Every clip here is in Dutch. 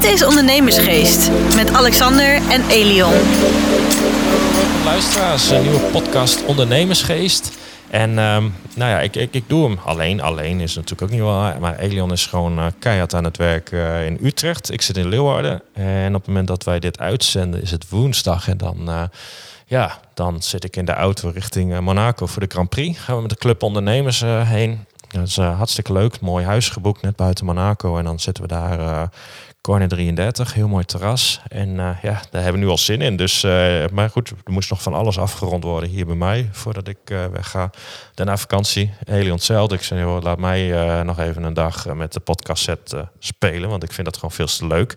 Dit is Ondernemersgeest met Alexander en Elion. Luisteraars, een nieuwe podcast Ondernemersgeest. En ehm, nou ja, ik, ik, ik doe hem alleen. Alleen is natuurlijk ook niet wel. Maar Elion is gewoon uh, keihard aan het werk uh, in Utrecht. Ik zit in Leeuwarden. En op het moment dat wij dit uitzenden is het woensdag. En dan, uh, ja, dan zit ik in de auto richting Monaco voor de Grand Prix. Gaan we met de club ondernemers heen. Dat is hartstikke leuk. Mooi huis geboekt net buiten Monaco. En dan zitten we daar Corner 33, heel mooi terras. En uh, ja, daar hebben we nu al zin in. Dus, uh, maar goed, er moest nog van alles afgerond worden hier bij mij voordat ik uh, wegga. Daarna vakantie, heel hetzelfde. Ik zei, laat mij nog even een dag met de podcast set spelen, want ik vind dat gewoon veel te leuk.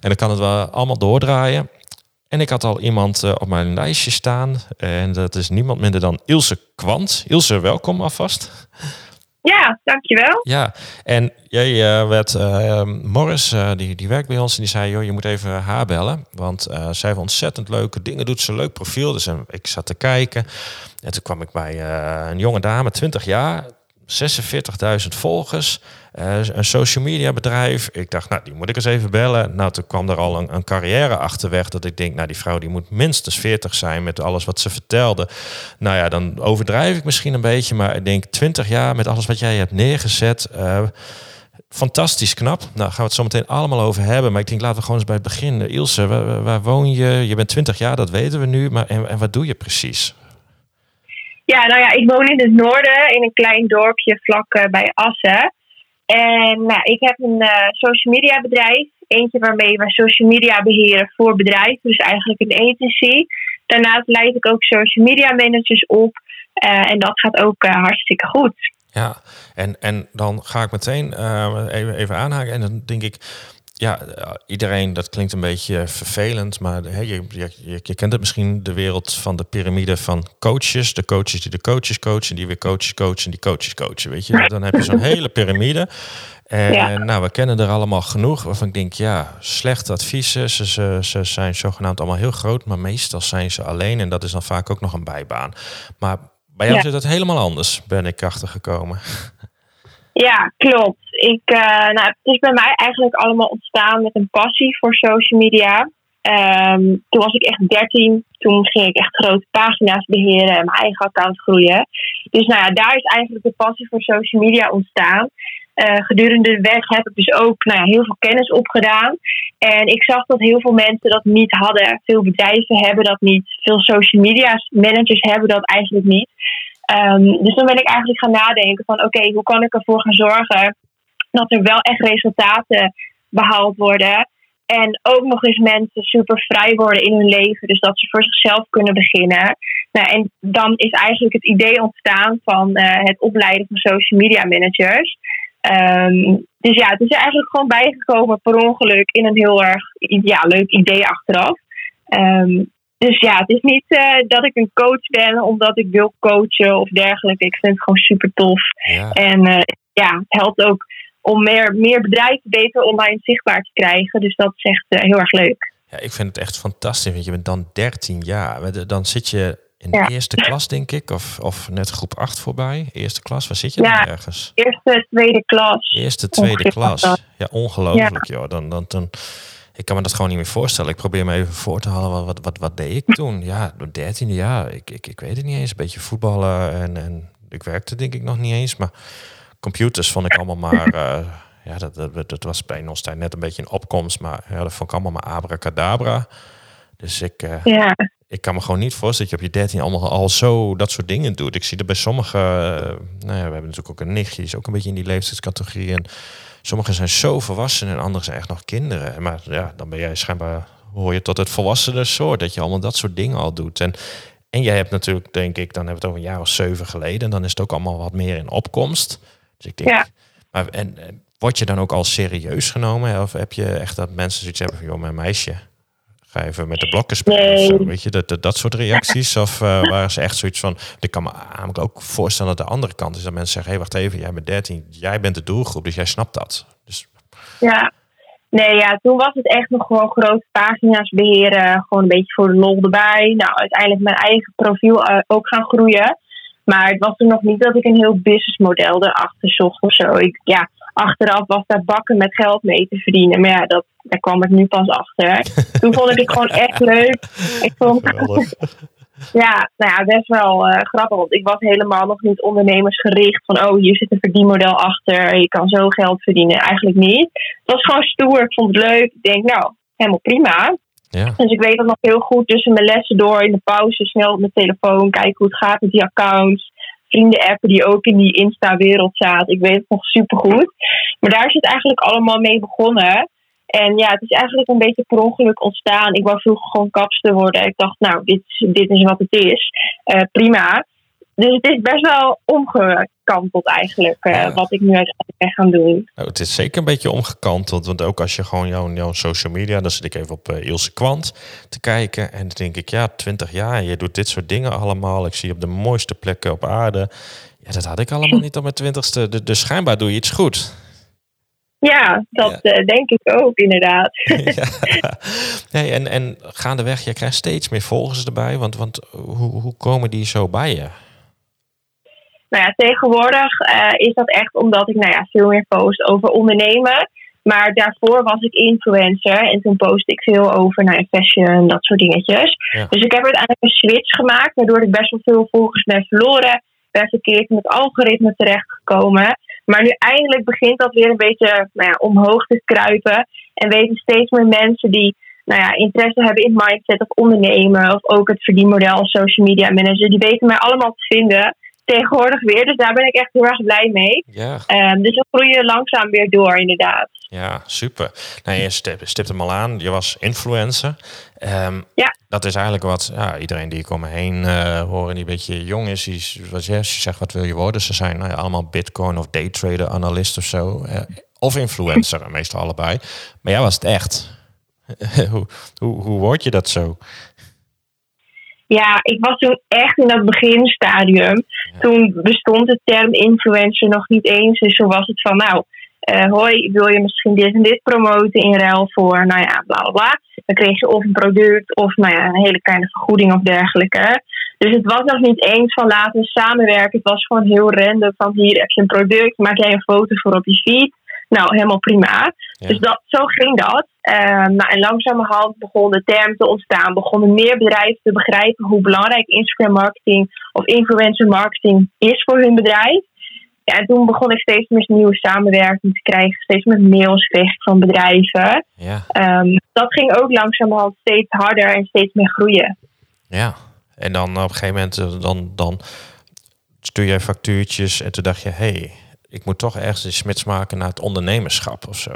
En dan kan het wel allemaal doordraaien. En ik had al iemand op mijn lijstje staan. En dat is niemand minder dan Ilse Kwant. Ilse, welkom alvast. Ja, dankjewel. Ja, en jij uh, werd, uh, Morris, uh, die, die werkt bij ons en die zei, joh, je moet even haar bellen. Want zij heeft ontzettend leuke dingen, doet ze een leuk profiel. Dus ik zat te kijken en toen kwam ik bij een jonge dame, 20 jaar, 46.000 volgers. Uh, een social media bedrijf. Ik dacht, nou, die moet ik eens even bellen. Nou, toen kwam er al een, carrière achterweg. Dat ik denk, nou, die vrouw die moet minstens 40 zijn met alles wat ze vertelde. Nou ja, dan overdrijf ik misschien een beetje. Maar ik denk 20 jaar met alles wat jij hebt neergezet. Uh, fantastisch knap. Nou, gaan we het zo meteen allemaal over hebben. Maar ik denk, laten we gewoon eens bij het begin. Ilse, waar, woon je? Je bent 20 jaar, dat weten we nu. Maar en, wat doe je precies? Ja, nou ja, ik woon in het noorden, in een klein dorpje vlak uh, bij Assen. En nou, ik heb een uh, social media bedrijf. Eentje waarmee we social media beheren voor bedrijven. Dus eigenlijk een agency. Daarnaast leid ik ook social media managers op. Uh, en dat gaat ook hartstikke goed. Ja, en, en dan ga ik meteen even, even aanhaken. En dan denk ik, ja, iedereen, dat klinkt een beetje vervelend, maar hè, je, je, je, kent het misschien, de wereld van de piramide van coaches. De coaches die de coaches coachen, die weer coaches coachen, die coaches coachen. Weet je, dan heb je zo'n hele piramide. En ja. nou, we kennen er allemaal genoeg waarvan ik denk, ja, slechte adviezen. Ze, ze, ze zijn zogenaamd allemaal heel groot, maar meestal zijn ze alleen. En dat is dan vaak ook nog een bijbaan. Maar bij jou ja. zit het helemaal anders, ben ik achtergekomen. Ja, klopt. Ik, uh, nou, het is bij mij eigenlijk allemaal ontstaan met een passie voor social media. Um, toen was ik echt 13. Toen ging ik echt grote pagina's beheren en mijn eigen account groeien. Dus nou ja, daar is eigenlijk de passie voor social media ontstaan. Uh, gedurende de weg heb ik dus ook nou ja, heel veel kennis opgedaan. En ik zag dat heel veel mensen dat niet hadden. Veel bedrijven hebben dat niet. Veel social media managers hebben dat eigenlijk niet. Um, dus dan ben ik eigenlijk gaan nadenken van oké, hoe kan ik ervoor gaan zorgen dat er wel echt resultaten behaald worden. En ook nog eens mensen super vrij worden in hun leven. Dus dat ze voor zichzelf kunnen beginnen. Nou, en dan is eigenlijk het idee ontstaan van uh, het opleiden van social media managers. Um, dus ja, het is er eigenlijk gewoon bijgekomen per ongeluk in een heel erg ja, leuk idee achteraf. Um, dus ja, het is niet uh, dat ik een coach ben omdat ik wil coachen of dergelijke. Ik vind het gewoon super tof. Ja. En uh, ja, het helpt ook om meer, meer bedrijven beter online zichtbaar te krijgen. Dus dat is echt uh, heel erg leuk. Ja, ik vind het echt fantastisch. Want je bent dan 13 jaar. Dan zit je in de ja. eerste klas, denk ik. Of, of net groep 8 voorbij. Eerste klas, waar zit je ja, dan ergens? Eerste, tweede klas. Eerste, tweede klas. Ja, ongelooflijk joh. Dan, dan, dan, ik kan me dat gewoon niet meer voorstellen. Ik probeer me even voor te halen. Wat, wat, wat deed ik toen? Ja, 13 jaar. Ik, ik, ik weet het niet eens. Een beetje voetballen. En, en ik werkte denk ik nog niet eens. Maar computers vond ik allemaal maar... Uh, ja, dat, dat, dat, was bij ons tijd net een beetje een opkomst. Maar ja, dat vond ik allemaal maar abracadabra. Dus ik, uh, ja. ik kan me gewoon niet voorstellen dat je op je 13 allemaal al zo dat soort dingen doet. Ik zie er bij sommigen... Uh, nou ja, we hebben natuurlijk ook een nichtje. Die is ook een beetje in die leeftijdscategorie. En sommigen zijn zo volwassen en anderen zijn echt nog kinderen. Maar ja, dan ben jij schijnbaar... hoor je tot het volwassene soort. Dat je allemaal dat soort dingen al doet. En en jij hebt natuurlijk, denk ik, dan hebben we het over een jaar of zeven geleden. En dan is het ook allemaal wat meer in opkomst. Dus ik denk, ja. maar, en, en word je dan ook al serieus genomen? Of heb je echt dat mensen zoiets hebben van, joh, mijn meisje, ga even met de blokken spelen? Nee. Weet je, dat, dat, dat soort reacties? Of uh, waren ze echt zoiets van, ik kan me namelijk ook voorstellen dat de andere kant is dat mensen zeggen, hé, hey, wacht even, jij bent 13, jij bent de doelgroep, dus jij snapt dat. Dus... Ja, Nee, ja, toen was het echt nog gewoon grote pagina's beheren. Gewoon een beetje voor de lol erbij. Nou, uiteindelijk mijn eigen profiel uh, ook gaan groeien. Maar het was er nog niet dat ik een heel businessmodel erachter zocht of zo. Ik, ja, achteraf was daar bakken met geld mee te verdienen. Maar ja, dat, daar kwam ik nu pas achter. Toen vond ik het gewoon echt leuk. Ik vond, ja, nou ja, best wel uh, grappig. Want ik was helemaal nog niet ondernemersgericht. Van, oh, hier zit een verdienmodel achter. Je kan zo geld verdienen. Eigenlijk niet. Het was gewoon stoer. Ik vond het leuk. Ik denk, nou, helemaal prima. Ja. Dus ik weet dat nog heel goed tussen mijn lessen door in de pauze snel op mijn telefoon kijken hoe het gaat met die accounts. Vrienden appen die ook in die Insta-wereld zaten. Ik weet het nog super goed. Maar daar is het eigenlijk allemaal mee begonnen. En ja, het is eigenlijk een beetje per ongeluk ontstaan. Ik wou vroeger gewoon kapster worden. Ik dacht, nou, dit, dit is wat het is. Uh, prima. Dus het is best wel omgekanteld eigenlijk, uh, wat ik nu uiteindelijk ben gaan doen. Nou, het is zeker een beetje omgekanteld. Want ook als je gewoon jouw, jouw social media... dan zit ik even op uh, Ilse Kwant te kijken. En dan denk ik, ja, 20 jaar, je doet dit soort dingen allemaal. Ik zie je op de mooiste plekken op aarde. Ja, dat had ik allemaal niet op mijn twintigste. Dus schijnbaar doe je iets goed. Ja, dat ja. Uh, denk ik ook inderdaad. ja. nee, en, en gaandeweg, je krijgt steeds meer volgers erbij. Want, want hoe, hoe komen die zo bij je? Nou ja, tegenwoordig uh, is dat echt omdat ik nou ja, veel meer post over ondernemen. Maar daarvoor was ik influencer en toen post ik veel over nou, fashion, dat soort dingetjes. Ja. Dus ik heb uiteindelijk een switch gemaakt, waardoor ik best wel veel volgers ben verloren. Ben verkeerd in het algoritme terechtgekomen. Maar nu eindelijk begint dat weer een beetje nou ja, omhoog te kruipen. En weten steeds meer mensen die nou ja, interesse hebben in mindset of ondernemen. Of ook het verdienmodel social media manager. Die weten mij allemaal te vinden tegenwoordig weer. Dus daar ben ik echt heel erg blij mee. Ja. Um, dus we groeien langzaam weer door, inderdaad. Ja, super. Nou, je stipt, stipt hem al aan. Je was influencer. Um, ja. Dat is eigenlijk wat ja, iedereen die ik om me heen uh, horen die een beetje jong is. Die, wat je, zegt wat wil je worden, ze zijn nou ja, allemaal bitcoin of daytrader analist of zo. Uh, of influencer, meestal allebei. Maar jij was het echt. hoe, hoe, hoe word je dat zo? Ja, ik was toen echt in dat beginstadium. Toen bestond de term influencer nog niet eens. Dus toen was het van, nou, uh, hoi, wil je misschien dit en dit promoten in ruil voor, nou ja, bla bla bla. Dan kreeg je of een product of nou ja, een hele kleine vergoeding of dergelijke. Dus het was nog niet eens van laten we samenwerken. Het was gewoon heel random van hier heb je een product, maak jij een foto voor op je feed. Nou, helemaal prima. Dus dat, zo ging dat. Um, nou, en langzamerhand begon de term te ontstaan. Begonnen meer bedrijven te begrijpen hoe belangrijk Instagram marketing of influencer marketing is voor hun bedrijf. Ja, en toen begon ik steeds meer nieuwe samenwerking te krijgen. Steeds meer mails kreeg ik van bedrijven. Ja. Um, dat ging ook langzamerhand steeds harder en steeds meer groeien. Ja, en dan op een gegeven moment eh, dan, dan stuur je factuurtjes en toen dacht je... hé, hey, ik moet toch ergens een smits maken naar het ondernemerschap of zo.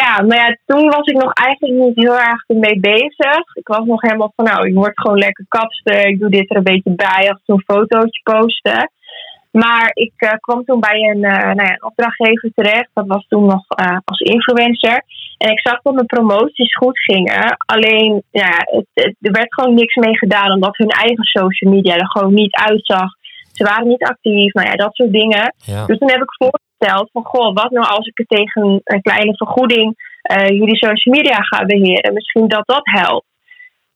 Ja, maar ja, toen was ik nog eigenlijk niet heel erg mee bezig. Ik was nog helemaal van, nou, ik word gewoon lekker kapster. Ik doe dit er een beetje bij, als een fotootje posten. Maar ik uh, kwam toen bij een, uh, nou ja, een opdrachtgever terecht. Dat was toen nog uh, als influencer. En ik zag dat mijn promoties goed gingen. Alleen, ja, het, het, er werd gewoon niks mee gedaan. Omdat hun eigen social media er gewoon niet uitzag ze waren niet actief, nou ja, dat soort dingen. Dus toen heb ik van, goh, wat nou als ik het tegen een kleine vergoeding uh, jullie social media ga beheren? Misschien dat dat helpt.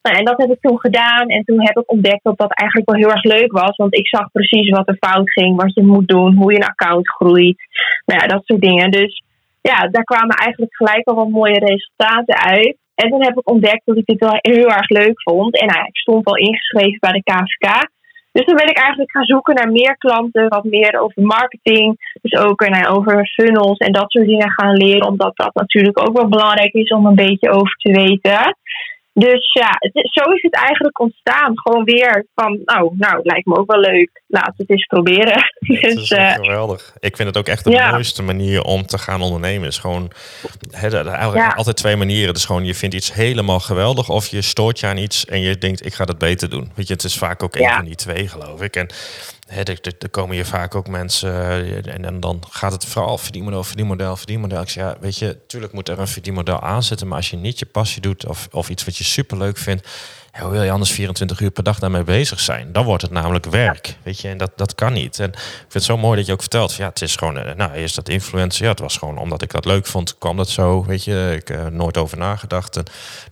Nou, en dat heb ik toen gedaan. En toen heb ik ontdekt dat dat eigenlijk wel heel erg leuk was. Want ik zag precies wat er fout ging, wat je moet doen, hoe je een account groeit. Nou ja, dat soort dingen. Dus ja, daar kwamen eigenlijk gelijk al wat mooie resultaten uit. En toen heb ik ontdekt dat ik dit wel heel erg leuk vond. En nou, ik stond al ingeschreven bij de KVK. Dus toen ben ik eigenlijk gaan zoeken naar meer klanten, wat meer over marketing. Dus ook nou, over funnels en dat soort dingen gaan leren. Omdat dat natuurlijk ook wel belangrijk is om een beetje over te weten. Dus ja, zo is het eigenlijk ontstaan. Gewoon weer van, nou, nou, lijkt me ook wel leuk. Laten we het eens proberen. dus, is uh, geweldig. Ik vind het ook echt de mooiste manier om te gaan ondernemen. Is gewoon, he, ja. altijd twee manieren. Dus gewoon, je vindt iets helemaal geweldig. Of je stoort je aan iets en je denkt, ik ga dat beter doen. Weet je, het is vaak ook een van die twee, geloof ik. En er, komen hier vaak ook mensen eh, en, en, dan gaat het vooral verdienmodel, verdienmodel, verdienmodel. Ik zeg, ja, weet je, tuurlijk moet er een verdienmodel aanzetten, maar als je niet je passie doet of, of iets wat je super leuk vindt, hoe wil je anders 24 uur per dag daarmee bezig zijn? Dan wordt het namelijk werk, weet je, en dat, dat kan niet. En ik vind het zo mooi dat je ook vertelt, ja, het is gewoon, eh, nou, eerst dat influencer, ja, het was gewoon omdat ik dat leuk vond, kwam dat zo, weet je, ik heb uh, nooit over nagedacht. En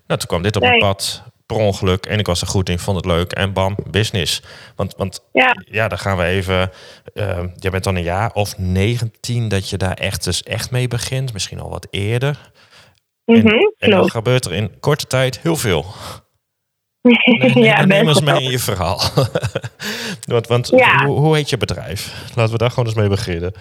nou, toen kwam dit op mijn pad, per ongeluk en ik was er goed in, vond het leuk en bam, business. Want, want ja. ja, dan gaan we even. Uh, je bent dan een jaar of 19 dat je daar echt dus echt mee begint, misschien al wat eerder. en, Mhm, en dan gebeurt er in korte tijd heel veel. ja, neem ons mee in je verhaal. want want Ja. hoe, hoe heet je bedrijf? Laten we daar gewoon eens mee beginnen.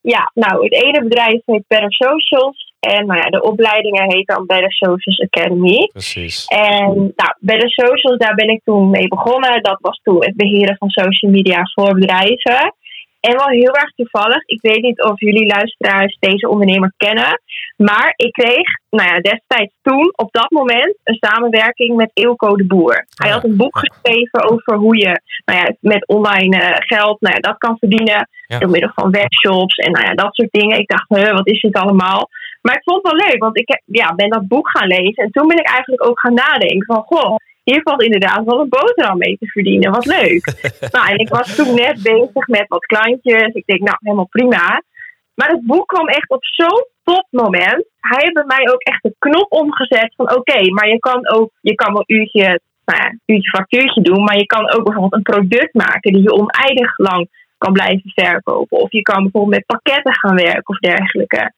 Ja, nou, het ene bedrijf heet Better Socials. En nou ja, de opleidingen heet dan Better Socials Academy. Precies. En nou, Better Socials, daar ben ik toen mee begonnen. Dat was toen het beheren van social media voor bedrijven. En wel heel erg toevallig, ik weet niet of jullie luisteraars deze ondernemer kennen. Maar ik kreeg, nou ja, destijds toen, op dat moment, een samenwerking met Eelco de Boer. Hij had een boek geschreven over hoe je nou ja, met online eh, geld nou ja, dat kan verdienen. Ja. Door middel van webshops en nou ja, dat soort dingen. Ik dacht, wat is dit allemaal? Maar ik vond het wel leuk, want ik heb, ja, ben dat boek gaan lezen. En toen ben ik eigenlijk ook gaan nadenken van, goh, hier valt inderdaad wel een boterham mee te verdienen. Wat leuk. nou, en ik was toen net bezig met wat klantjes. Ik denk, nou, helemaal prima. Maar het boek kwam echt op zo'n topmoment. Hij heeft bij mij ook echt de knop omgezet van, oké, maar je kan ook, je kan wel uurtje, nou ja, uurtje factuurtje doen. Maar je kan ook bijvoorbeeld een product maken die je oneindig lang kan blijven verkopen. Of je kan bijvoorbeeld met pakketten gaan werken of dergelijke.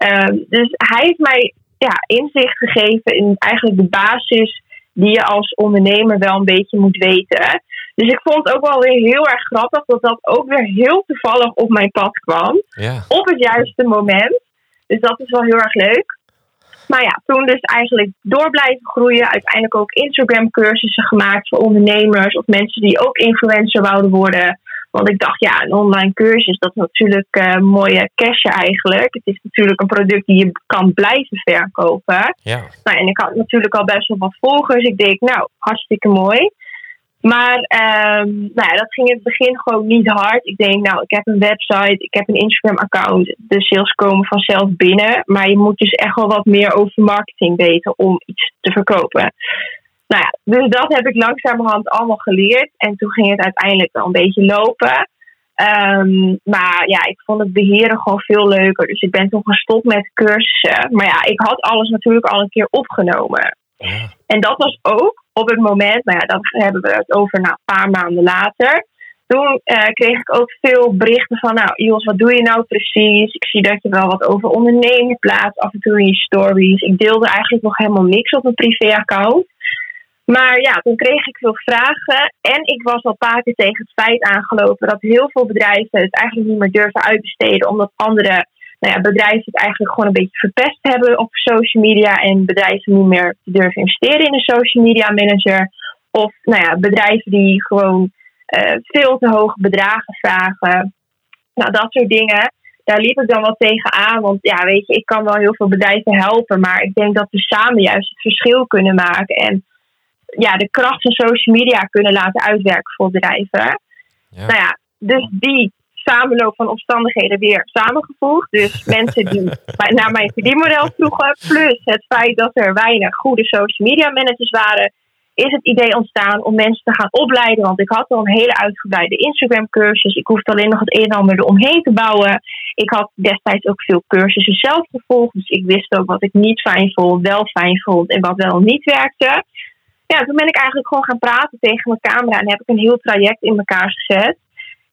Ehm, dus hij heeft mij ja, inzicht gegeven in eigenlijk de basis die je als ondernemer wel een beetje moet weten. Dus ik vond het ook wel weer heel erg grappig dat dat ook weer heel toevallig op mijn pad kwam. Ja. Op het juiste moment. Dus dat is wel heel erg leuk. Maar ja, toen dus eigenlijk door blijven groeien. Uiteindelijk ook Instagram cursussen gemaakt voor ondernemers of mensen die ook influencer wouden worden. Want ik dacht, ja, een online cursus, dat is natuurlijk een mooie cash eigenlijk. Het is natuurlijk een product die je kan blijven verkopen. Ja. Nou, en ik had natuurlijk al best wel wat volgers. Ik denk, nou, hartstikke mooi. Maar ehm, nou ja, dat ging in het begin gewoon niet hard. Ik denk, nou, ik heb een website, ik heb een Instagram-account. De sales komen vanzelf binnen. Maar je moet dus echt wel wat meer over marketing weten om iets te verkopen. Nou ja, dus dat heb ik langzamerhand allemaal geleerd. En toen ging het uiteindelijk wel een beetje lopen. Ehm, maar ja, ik vond het beheren gewoon veel leuker. Dus ik ben toen gestopt met cursussen. Maar ja, ik had alles natuurlijk al een keer opgenomen. Ja. En dat was ook op het moment, nou ja, dat hebben we het over nou, een paar maanden later. Toen eh, kreeg ik ook veel berichten van, nou Jos, wat doe je nou precies? Ik zie dat je wel wat over ondernemen plaatst, af en toe in je stories. Ik deelde eigenlijk nog helemaal niks op mijn privéaccount. Maar ja, toen kreeg ik veel vragen. En ik was al een tegen het feit aangelopen dat heel veel bedrijven het eigenlijk niet meer durven uitbesteden. Omdat andere nou ja, bedrijven het eigenlijk gewoon een beetje verpest hebben op social media. En bedrijven niet meer durven investeren in een social media manager. Of nou ja, bedrijven die gewoon eh, veel te hoge bedragen vragen. Nou, dat soort dingen. Daar liep ik dan wel tegen aan. Want ja, weet je, ik kan wel heel veel bedrijven helpen. Maar ik denk dat we samen juist het verschil kunnen maken. En ja, de kracht van social media kunnen laten uitwerken voor bedrijven. Ja. Nou ja, dus die samenloop van omstandigheden weer samengevoegd. Dus mensen die naar mijn verdienmodel vroegen, plus het feit dat er weinig goede social media managers waren, is het idee ontstaan om mensen te gaan opleiden. Want ik had al een hele uitgebreide Instagram cursus. Ik hoefde alleen nog het een en ander eromheen te bouwen. Ik had destijds ook veel cursussen zelf gevolgd. Dus ik wist ook wat ik niet fijn vond, wel fijn vond en wat wel niet werkte. Ja, toen ben ik eigenlijk gewoon gaan praten tegen mijn camera en heb ik een heel traject in elkaar gezet.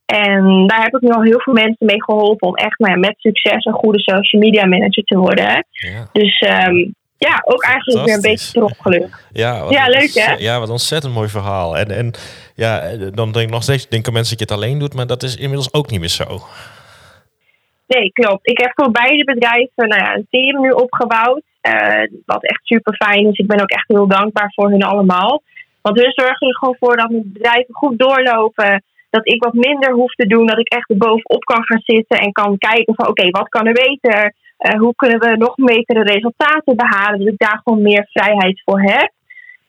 En daar heb ik nu al heel veel mensen mee geholpen om echt nou ja, met succes een goede social media manager te worden. Ja. Dus ehm, ja, ook eigenlijk weer een beetje erop gelukt. Ja, wat Ja, leuk, hè? Ja, wat een ontzettend mooi verhaal. En, en ja, dan denk ik nog steeds, denken mensen dat je het alleen doet, maar dat is inmiddels ook niet meer zo. Nee, klopt. Ik heb voor beide bedrijven nou ja, een team nu opgebouwd. Eh, wat echt super fijn is. Ik ben ook echt heel dankbaar voor hun allemaal. Want hun zorgen er gewoon voor dat mijn bedrijven goed doorlopen. Dat ik wat minder hoef te doen. Dat ik echt bovenop kan gaan zitten en kan kijken van oké, wat kan er beter? Eh, hoe kunnen we nog betere resultaten behalen? Dat ik daar gewoon meer vrijheid voor heb.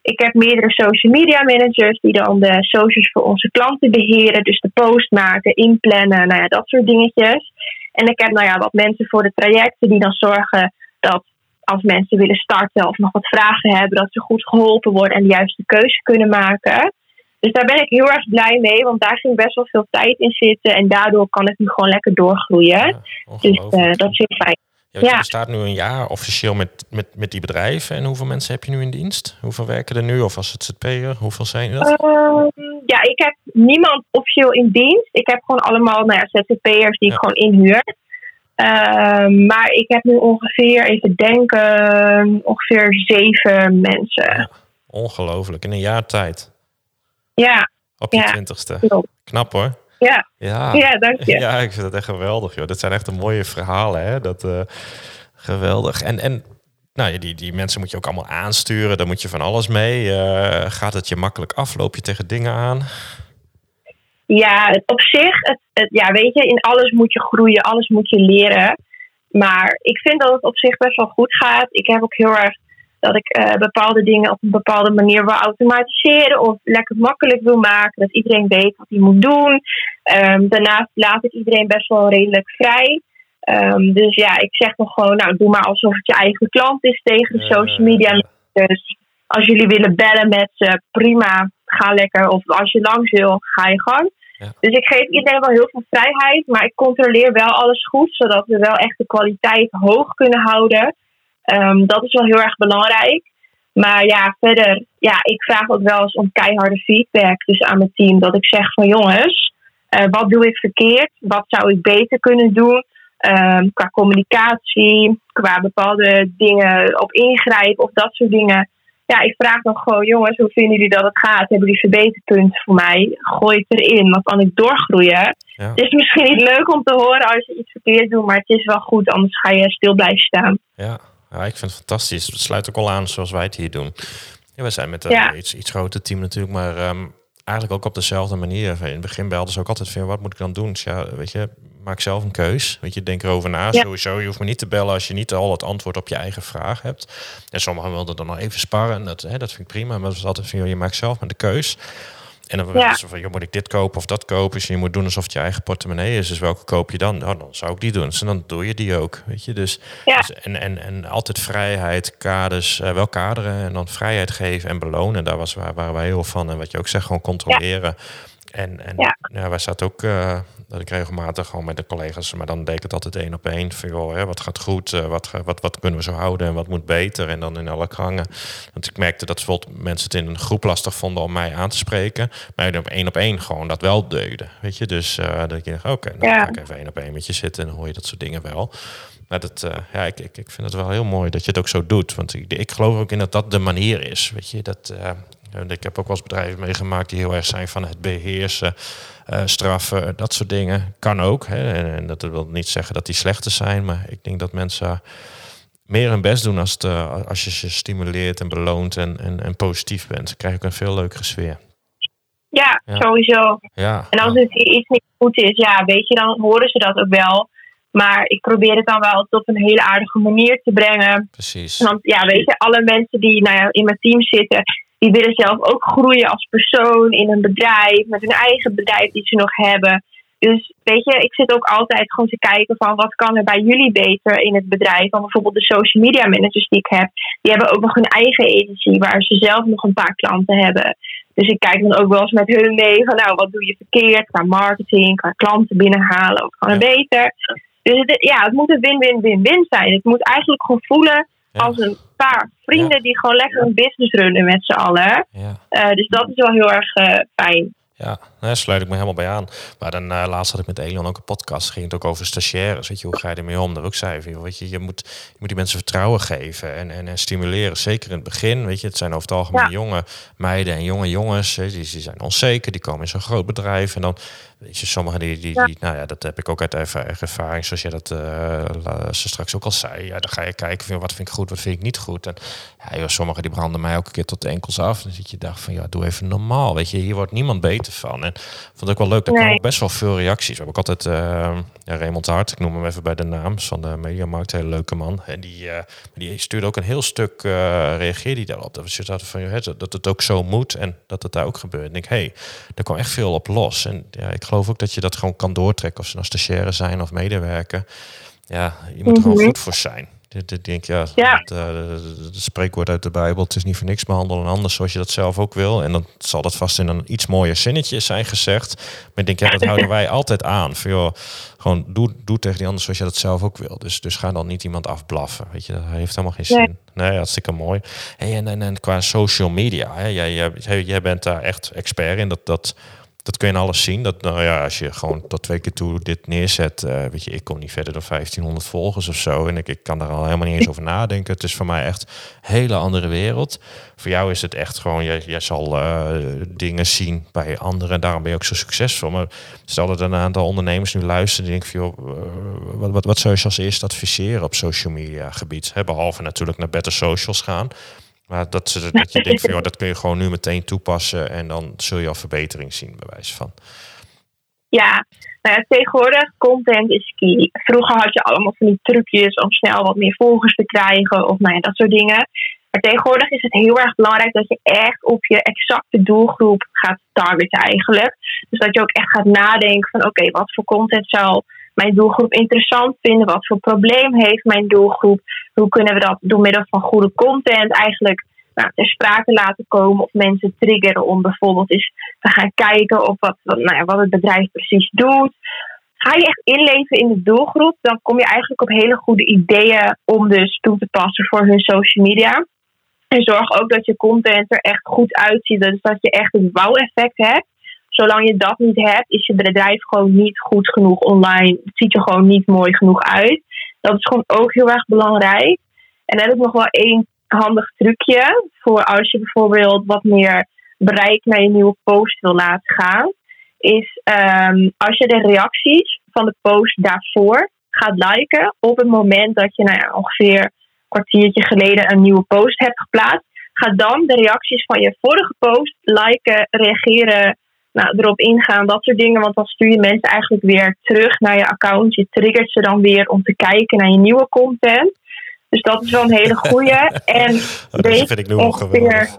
Ik heb meerdere social media managers die dan de socials voor onze klanten beheren. Dus de post maken, inplannen, nou ja, dat soort dingetjes. En ik heb nou ja, wat mensen voor de trajecten die dan zorgen dat als mensen willen starten of nog wat vragen hebben, dat ze goed geholpen worden en de juiste keuze kunnen maken. Dus daar ben ik heel erg blij mee, want daar ging best wel veel tijd in zitten en daardoor kan ik nu gewoon lekker doorgroeien. Ja, Dus eh, dat is heel fijn. Ja, Je staat nu een jaar officieel met, met, met die bedrijven. En hoeveel mensen heb je nu in dienst? Hoeveel werken er nu? Of als het ZP'er? Hoeveel zijn dat? Ehm, ja, ik heb niemand officieel in dienst. Ik heb gewoon allemaal nou ja, ZZP'ers die ik gewoon inhuur. Ehm, maar ik heb nu ongeveer, even denken, ongeveer zeven mensen. ongelooflijk, in een jaar tijd. Ja. Op je twintigste. Knap hoor. Ja. Ja. ja, dank je. Ja, ik vind het echt geweldig, joh. Dat zijn echt een mooie verhalen, hè. Dat, uh, geweldig. En, en nou, die, die mensen moet je ook allemaal aansturen. Daar moet je van alles mee. Uh, gaat het je makkelijk af? Loop je tegen dingen aan? Ja, op zich, het, ja, weet je, in alles moet je groeien, alles moet je leren. Maar ik vind dat het op zich best wel goed gaat. Ik heb ook heel erg dat ik uh, bepaalde dingen op een bepaalde manier wil automatiseren of lekker makkelijk wil maken. Dat iedereen weet wat hij moet doen. Um, daarnaast laat ik iedereen best wel redelijk vrij. Um, dus ja, ik zeg dan gewoon, nou doe maar alsof het je eigen klant is tegen de social media. Dus als jullie willen bellen met ze, prima, ga lekker. Of als je langs wil, ga je gang. Dus ik geef iedereen wel heel veel vrijheid, maar ik controleer wel alles goed, zodat we wel echt de kwaliteit hoog kunnen houden. Um, dat is wel heel erg belangrijk. Maar ja, verder, ja, ik vraag ook wel eens om keiharde feedback dus aan mijn team. Dat ik zeg van jongens, uh, wat doe ik verkeerd? Wat zou ik beter kunnen doen? Um, qua communicatie, qua bepaalde dingen op ingrijpen of dat soort dingen ja, ik vraag dan gewoon, jongens, hoe vinden jullie dat het gaat? Hebben jullie verbeterpunten voor mij? Gooi het erin, dan kan ik doorgroeien. Het is misschien niet leuk om te horen als je iets verkeerd doet, maar het is wel goed, anders ga je stil blijven staan. Ja, ja ik vind het fantastisch. Het sluit ook al aan zoals wij het hier doen. Ja, we zijn met een iets, iets groter team natuurlijk, maar ehm, eigenlijk ook op dezelfde manier. In het begin belden ze ook altijd van, wat moet ik dan doen? Dus ja, weet je, maak zelf een keus. Weet je, denk erover na. Sowieso, je hoeft me niet te bellen als je niet al het antwoord op je eigen vraag hebt. En sommigen wilden dan nog even sparren. Dat, hè, dat vind ik prima. Maar dat is altijd van, je maakt zelf met de keus. En dan ja. ze van, joh, moet ik dit kopen of dat kopen? Dus je moet doen alsof het je eigen portemonnee is. Dus welke koop je dan? Nou, dan zou ik die doen. Dus dan doe je die ook, weet je. Dus, ja. dus en, en, en altijd vrijheid, kaders, uh, wel kaderen en dan vrijheid geven en belonen. Daar was, waar, waren wij heel van. En wat je ook zegt, gewoon controleren. En, en ja. wij zaten ook, uh, dat ik regelmatig gewoon met de collega's, maar dan deed ik het altijd één op één. Van joh, hè, wat gaat goed, uh, wat, wat, wat kunnen we zo houden en wat moet beter. En dan in alle gangen. Want ik merkte dat bijvoorbeeld mensen het in een groep lastig vonden om mij aan te spreken. Maar op één op één gewoon dat wel deden. Weet je, dus uh, dat je dacht, oké, okay, dan ga ik even één op één met je zitten en dan hoor je dat soort dingen wel. Maar dat, uh, ja, ik, ik, ik vind het wel heel mooi dat je het ook zo doet. Want ik, ik geloof ook in dat dat de manier is. Weet je, dat, ik heb ook wel eens bedrijven meegemaakt die heel erg zijn van het beheersen, uh, straffen, dat soort dingen. Kan ook. Hè. En, dat wil niet zeggen dat die slechter zijn, maar ik denk dat mensen meer hun best doen als, het, uh, als je ze stimuleert en beloont en, en, en positief bent. Dan krijg je ook een veel leukere sfeer. Ja, sowieso. Ja, en als het iets niet goed is, ja, weet je, dan horen ze dat ook wel. Maar ik probeer het dan wel op een hele aardige manier te brengen. Precies. Want ja, weet je, alle mensen die nou ja, in mijn team zitten, die willen zelf ook groeien als persoon in een bedrijf, met hun eigen bedrijf die ze nog hebben. Dus weet je, ik zit ook altijd gewoon te kijken van wat kan er bij jullie beter in het bedrijf. Want bijvoorbeeld de social media managers die ik heb, die hebben ook nog hun eigen agency waar ze zelf nog een paar klanten hebben. Dus ik kijk dan ook wel eens met hun mee van nou, wat doe je verkeerd qua marketing, qua klanten binnenhalen, wat kan er beter. Dus het, ja, het moet een win-win-win-win zijn. Het moet eigenlijk gewoon voelen als een paar vrienden die gewoon lekker een business runnen met z'n allen. Ja. Uh, dus dat is wel heel erg uh, fijn. Ja, daar sluit ik me helemaal bij aan. Maar dan uh, laatst had ik met Elion ook een podcast. Ging het ook over stagiaires. Weet je, hoe ga je ermee om? Dat ook zei weet je, je moet, je moet die mensen vertrouwen geven en, en, en stimuleren. Zeker in het begin. Weet je, het zijn over het algemeen jonge meiden en jonge jongens. Die, die zijn onzeker. Die komen in zo'n groot bedrijf. En dan Weet je, sommigen die, die, die, nou ja, dat heb ik ook uit ervaring, zoals jij dat uh, ze straks ook al zei. Ja, dan ga je kijken van wat vind ik goed, wat vind ik niet goed. En ja, joh, sommigen die branden mij elke keer tot de enkels af. Dan zit je dacht van ja, doe even normaal. Weet je, hier wordt niemand beter van. En vond ik ook wel leuk, dat nee. ook best wel veel reacties. We hebben ook altijd uh, ja, Raymond Hart, ik noem hem even bij de naam van de Mediamarkt, hele leuke man. En die, uh, die stuurde ook een heel stuk, reageerde die daarop. Dat we zaten van dat het ook zo moet en dat het daar ook gebeurt. En ik denk, hé, hey, er kwam echt veel op los. En ja, ik geloof ook dat je dat gewoon kan doortrekken. Of ze nou stagiaire zijn of medewerker. Ja, je moet er gewoon mhm. goed voor zijn. Dit, denk ja, ja. Het, het, spreekwoord uit de Bijbel: het is niet voor niks behandelen anders zoals je dat zelf ook wil. En dan zal dat vast in een iets mooier zinnetje zijn gezegd. Maar ik denk, ja, dat houden wij altijd aan. Voor joh, gewoon doe, doe tegen die ander zoals je dat zelf ook wil. Dus, dus ga dan niet iemand afblaffen. Weet je, dat heeft helemaal geen zin. Nee, hartstikke mooi. Hey, en, en, en qua social media, hè, jij, jij, jij bent daar echt expert in. Dat, dat, dat kun je alles zien. Dat, nou ja, als je gewoon tot twee keer toe dit neerzet, uh, weet je, ik kom niet verder dan 1500 volgers of zo. En ik, ik kan daar al helemaal niet eens over nadenken. Het is voor mij echt een hele andere wereld. Voor jou is het echt gewoon, jij, jij zal uh, dingen zien bij anderen. En daarom ben je ook zo succesvol. Maar stel dat een aantal ondernemers nu luisteren, die denken van, joh, uh, wat, wat, wat zou je als eerste adviseren op social media gebied? Hè, behalve natuurlijk naar Better Socials gaan. Maar dat, ze, dat je denkt van, joh, dat kun je gewoon nu meteen toepassen en dan zul je al verbetering zien, bij wijze van. Ja, nou ja, tegenwoordig content is key. Vroeger had je allemaal van die trucjes om snel wat meer volgers te krijgen of nou ja, dat soort dingen. Maar tegenwoordig is het heel erg belangrijk dat je echt op je exacte doelgroep gaat targeten eigenlijk. Dus dat je ook echt gaat nadenken van oké, wat voor content zou mijn doelgroep interessant vinden? Wat voor probleem heeft mijn doelgroep? Hoe kunnen we dat door middel van goede content eigenlijk nou, ter sprake laten komen of mensen triggeren om bijvoorbeeld eens te gaan kijken op wat, wat, nou ja, wat het bedrijf precies doet. Ga je echt inleven in de doelgroep, dan kom je eigenlijk op hele goede ideeën om dus toe te passen voor hun social media. En zorg ook dat je content er echt goed uitziet, dus dat je echt het wow-effect hebt zolang je dat niet hebt, is je bedrijf gewoon niet goed genoeg online. Het ziet er gewoon niet mooi genoeg uit. Dat is gewoon ook heel erg belangrijk. En dan heb ik nog wel één handig trucje voor als je bijvoorbeeld wat meer bereik naar je nieuwe post wil laten gaan. Is um, als je de reacties van de post daarvoor gaat liken op het moment dat je nou ongeveer een kwartiertje geleden een nieuwe post hebt geplaatst. Ga dan de reacties van je vorige post liken, reageren, nou, erop ingaan, dat soort dingen. Want dan stuur je mensen eigenlijk weer terug naar je account. Je triggert ze dan weer om te kijken naar je nieuwe content. Dus dat is wel een hele goeie. En oh, dat vind ik nu ongeveer.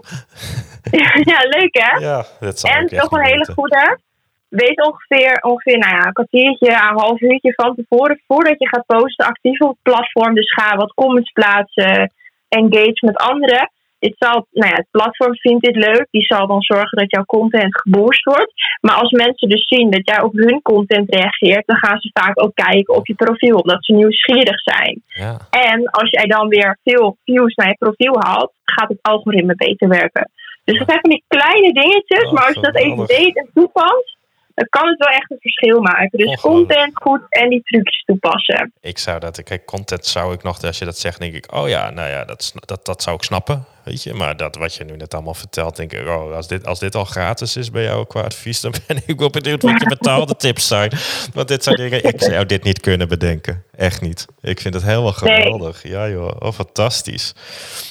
ja, leuk hè? Ja, dat En toch een hele goede. Weet ongeveer, ongeveer nou ja, een kwartiertje, een half uurtje van tevoren, voordat je gaat posten, actief op het platform. Dus ga wat comments plaatsen, engage met anderen dit zal, nou ja, het platform vindt dit leuk. Die zal dan zorgen dat jouw content geboost wordt. Maar als mensen dus zien dat jij op hun content reageert, dan gaan ze vaak ook kijken op je profiel, omdat ze nieuwsgierig zijn. Ja. En als jij dan weer veel views naar je profiel haalt, gaat het algoritme beter werken. Dus dat zijn van die kleine dingetjes, Oh, maar als je dat even weet en toepast, dan kan het wel echt een verschil maken. Dus content goed en die trucjes toepassen. Ik zou dat, kijk, content zou ik nog, als je dat zegt, denk ik, oh ja, nou ja, dat, dat, dat zou ik snappen, weet je. Maar dat wat je nu net allemaal vertelt, denk ik, oh, als dit, als dit al gratis is bij jou qua advies, dan ben ik wel benieuwd wat je betaalde tips zijn. Want dit zijn dingen, ik zou dit niet kunnen bedenken. Echt niet. Ik vind het helemaal Nee. geweldig. Ja joh, oh fantastisch.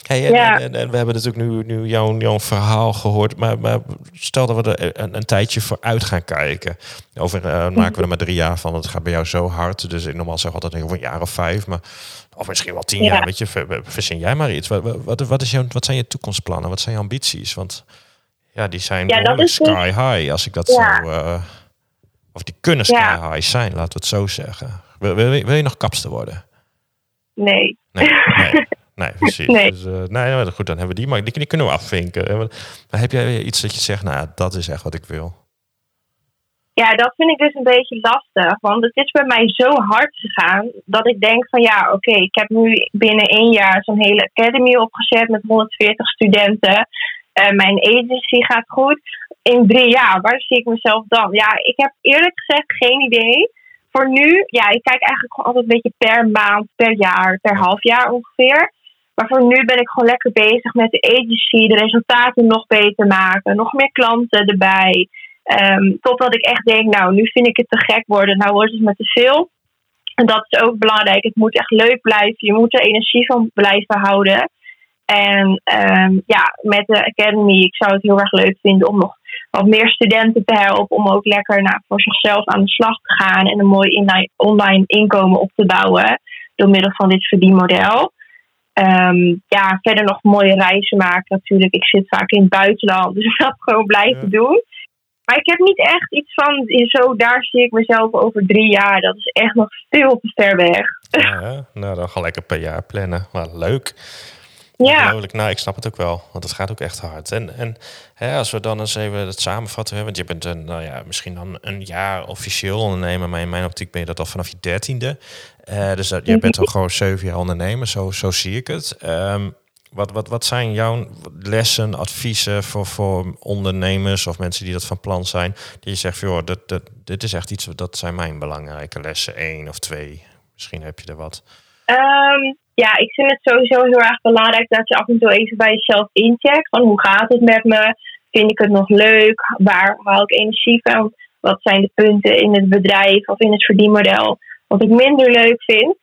Hey, en, Ja. en, en, en we hebben natuurlijk nu, nu jouw, jouw verhaal gehoord, maar, maar stel dat we er een, een tijdje vooruit gaan kijken. Over eh, maken we er maar drie jaar van, want het gaat bij jou zo hard. Dus ik normaal zeg altijd over een jaar of vijf, maar of misschien wel tien Ja. jaar. Weet je, ver- verzin jij maar iets. Wat, wat, wat, is jouw, wat zijn je toekomstplannen? Wat zijn je ambities? Want ja, die zijn Ja, dat is dus- sky high, als ik dat Ja. zo. eh, of die kunnen sky Ja. high zijn, laten we het zo zeggen. Wil, wil, wil je nog kapster worden? Nee. Nee, nee, nee precies. Nee. Dus, eh, nee, nou, goed, dan hebben we die, maar die, die kunnen we afvinken. Maar heb jij iets dat je zegt, nou, dat is echt wat ik wil? Ja, dat vind ik dus een beetje lastig. Want het is bij mij zo hard gegaan dat ik denk van ja, oké, ik heb nu binnen één jaar zo'n hele academy opgezet met 140 studenten. Mijn agency gaat goed. In drie jaar, waar zie ik mezelf dan? Ja, ik heb eerlijk gezegd geen idee. Voor nu, ja, ik kijk eigenlijk gewoon altijd een beetje per maand, per jaar, per half jaar ongeveer. Maar voor nu ben ik gewoon lekker bezig met de agency, de resultaten nog beter maken, nog meer klanten erbij. Ehm, totdat ik echt denk, nou, nu vind ik het te gek worden. Nou wordt het me te veel. En dat is ook belangrijk. Het moet echt leuk blijven. Je moet er energie van blijven houden. En ehm, ja, met de Academy, ik zou het heel erg leuk vinden om nog wat meer studenten te helpen. Om ook lekker nou, voor zichzelf aan de slag te gaan. En een mooi online inkomen op te bouwen. Door middel van dit verdienmodel. Ehm, ja, verder nog mooie reizen maken natuurlijk. Ik zit vaak in het buitenland. Dus ik het gewoon blijven doen. Maar ik heb niet echt iets van, zo daar zie ik mezelf over drie jaar. Dat is echt nog veel te ver weg. Ja, nou, dan ga lekker per jaar plannen. Maar leuk. Ja. Nou, ik snap het ook wel, want het gaat ook echt hard. En, en hè, als we dan eens even het samenvatten, hè, want je bent een, nou ja, misschien dan een jaar officieel ondernemer, maar in mijn optiek ben je dat al vanaf je dertiende. Uh, dus dat, je bent al gewoon zeven jaar ondernemer, zo, zo zie ik het. Um, wat, wat, wat zijn jouw lessen, adviezen voor, voor ondernemers of mensen die dat van plan zijn? Die je zegt, joh, dat, dat, dit is echt iets, dat zijn mijn belangrijke lessen, één of twee. Misschien heb je er wat. Um, ja, ik vind het sowieso heel erg belangrijk dat je af en toe even bij jezelf incheckt. Van hoe gaat het met me? Vind ik het nog leuk? Waar haal ik energie van? Wat zijn de punten in het bedrijf of in het verdienmodel wat ik minder leuk vind?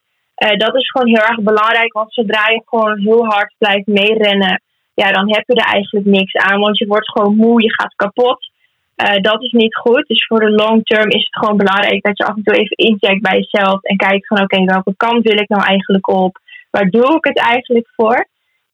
Uh, dat is gewoon heel erg belangrijk, want zodra je gewoon heel hard blijft meerennen, ja, dan heb je er eigenlijk niks aan, want je wordt gewoon moe, je gaat kapot. Uh, dat is niet goed. Dus voor de long term is het gewoon belangrijk dat je af en toe even incheckt bij jezelf en kijkt van oké, welke kant wil ik nou eigenlijk op? Waar doe ik het eigenlijk voor?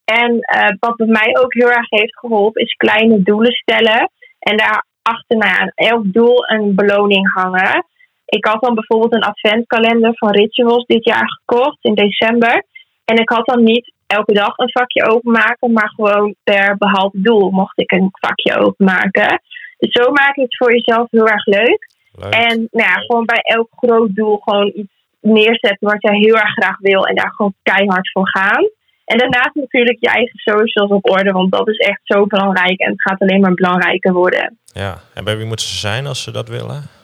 En uh, wat bij mij ook heel erg heeft geholpen, is kleine doelen stellen. En daarachter nou ja, aan elk doel een beloning hangen. Ik had dan bijvoorbeeld een adventkalender van Rituals dit jaar gekocht in december. En ik had dan niet elke dag een vakje openmaken, maar gewoon per behaald doel mocht ik een vakje openmaken. Dus zo maak je het voor jezelf heel erg leuk. leuk. En nou ja, gewoon bij elk groot doel gewoon iets neerzetten wat jij heel erg graag wil en daar gewoon keihard voor gaan. En daarnaast natuurlijk je eigen socials op orde, want dat is echt zo belangrijk en het gaat alleen maar belangrijker worden. Ja, en bij wie moeten ze zijn als ze dat willen?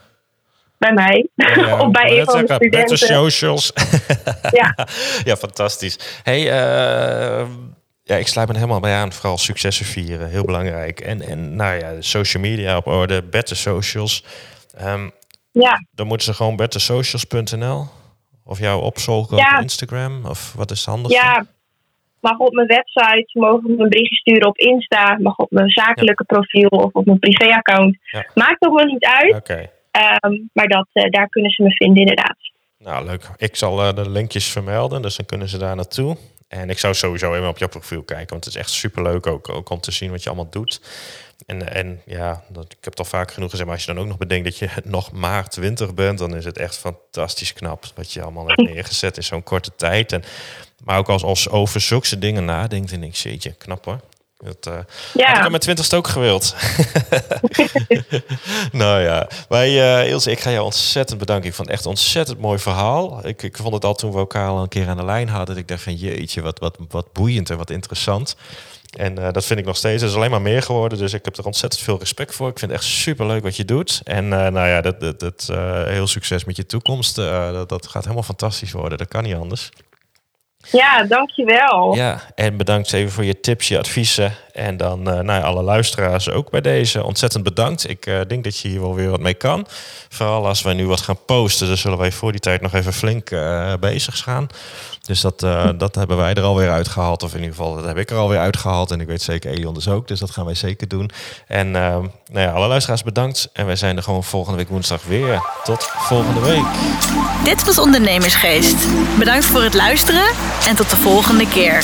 Bij mij. Ja, of bij een van de studenten. socials. ja. ja, fantastisch. Hey, uh, ja, ik sluit me helemaal bij aan. Vooral successen vieren, heel belangrijk. En, en nou ja, social media op orde, better socials. Um, ja. Dan moeten ze gewoon bettersocials.nl of jou opzoeken op Instagram? Of wat is handig? Ja, mag op mijn website, mogen me een berichtje sturen op Insta, mag op mijn zakelijke profiel of op mijn privéaccount. Ja. Maakt ook wel niet uit. Okay. Um, maar dat, uh, daar kunnen ze me vinden inderdaad. Nou, leuk. Ik zal uh, de linkjes vermelden, dus dan kunnen ze daar naartoe. En ik zou sowieso even op jouw profiel kijken, want het is echt superleuk ook, ook om te zien wat je allemaal doet. En, en ja, dat, ik heb het al vaak genoeg gezegd, maar als je dan ook nog bedenkt dat je nog maart 20 bent, dan is het echt fantastisch knap wat je allemaal hebt neergezet in zo'n korte tijd. En, maar ook als, als over zulke dingen nadenkt, en ik je knap hoor. Dat uh, ja. ik aan mijn twintigste ook gewild. nou ja, wij, uh, Ilse, ik ga jou ontzettend bedanken. Ik vond het echt een ontzettend mooi verhaal. Ik, ik vond het al toen we elkaar al een keer aan de lijn hadden. Dat ik dacht van jeetje, wat, wat, wat boeiend en wat interessant. En uh, dat vind ik nog steeds. Het is alleen maar meer geworden. Dus ik heb er ontzettend veel respect voor. Ik vind het echt super leuk wat je doet. En uh, nou ja, dat, dat, dat, uh, heel succes met je toekomst. dat, dat gaat helemaal fantastisch worden. Dat kan niet anders. Ja, dankjewel. Ja, en bedankt even voor je tips, je adviezen. En dan uh, nou ja, alle luisteraars ook bij deze. Ontzettend bedankt. Ik uh, denk dat je hier wel weer wat mee kan. Vooral als wij nu wat gaan posten, dan zullen wij voor die tijd nog even flink uh, bezig gaan. Dus dat, dat hebben wij er alweer uitgehaald. Of in ieder geval, dat heb ik er alweer uitgehaald. En ik weet zeker Elion dus ook. Dus dat gaan wij zeker doen. En nou ja, alle luisteraars bedankt. En wij zijn er gewoon volgende week woensdag weer. Tot volgende week. Dit was Ondernemersgeest. Bedankt voor het luisteren. En tot de volgende keer.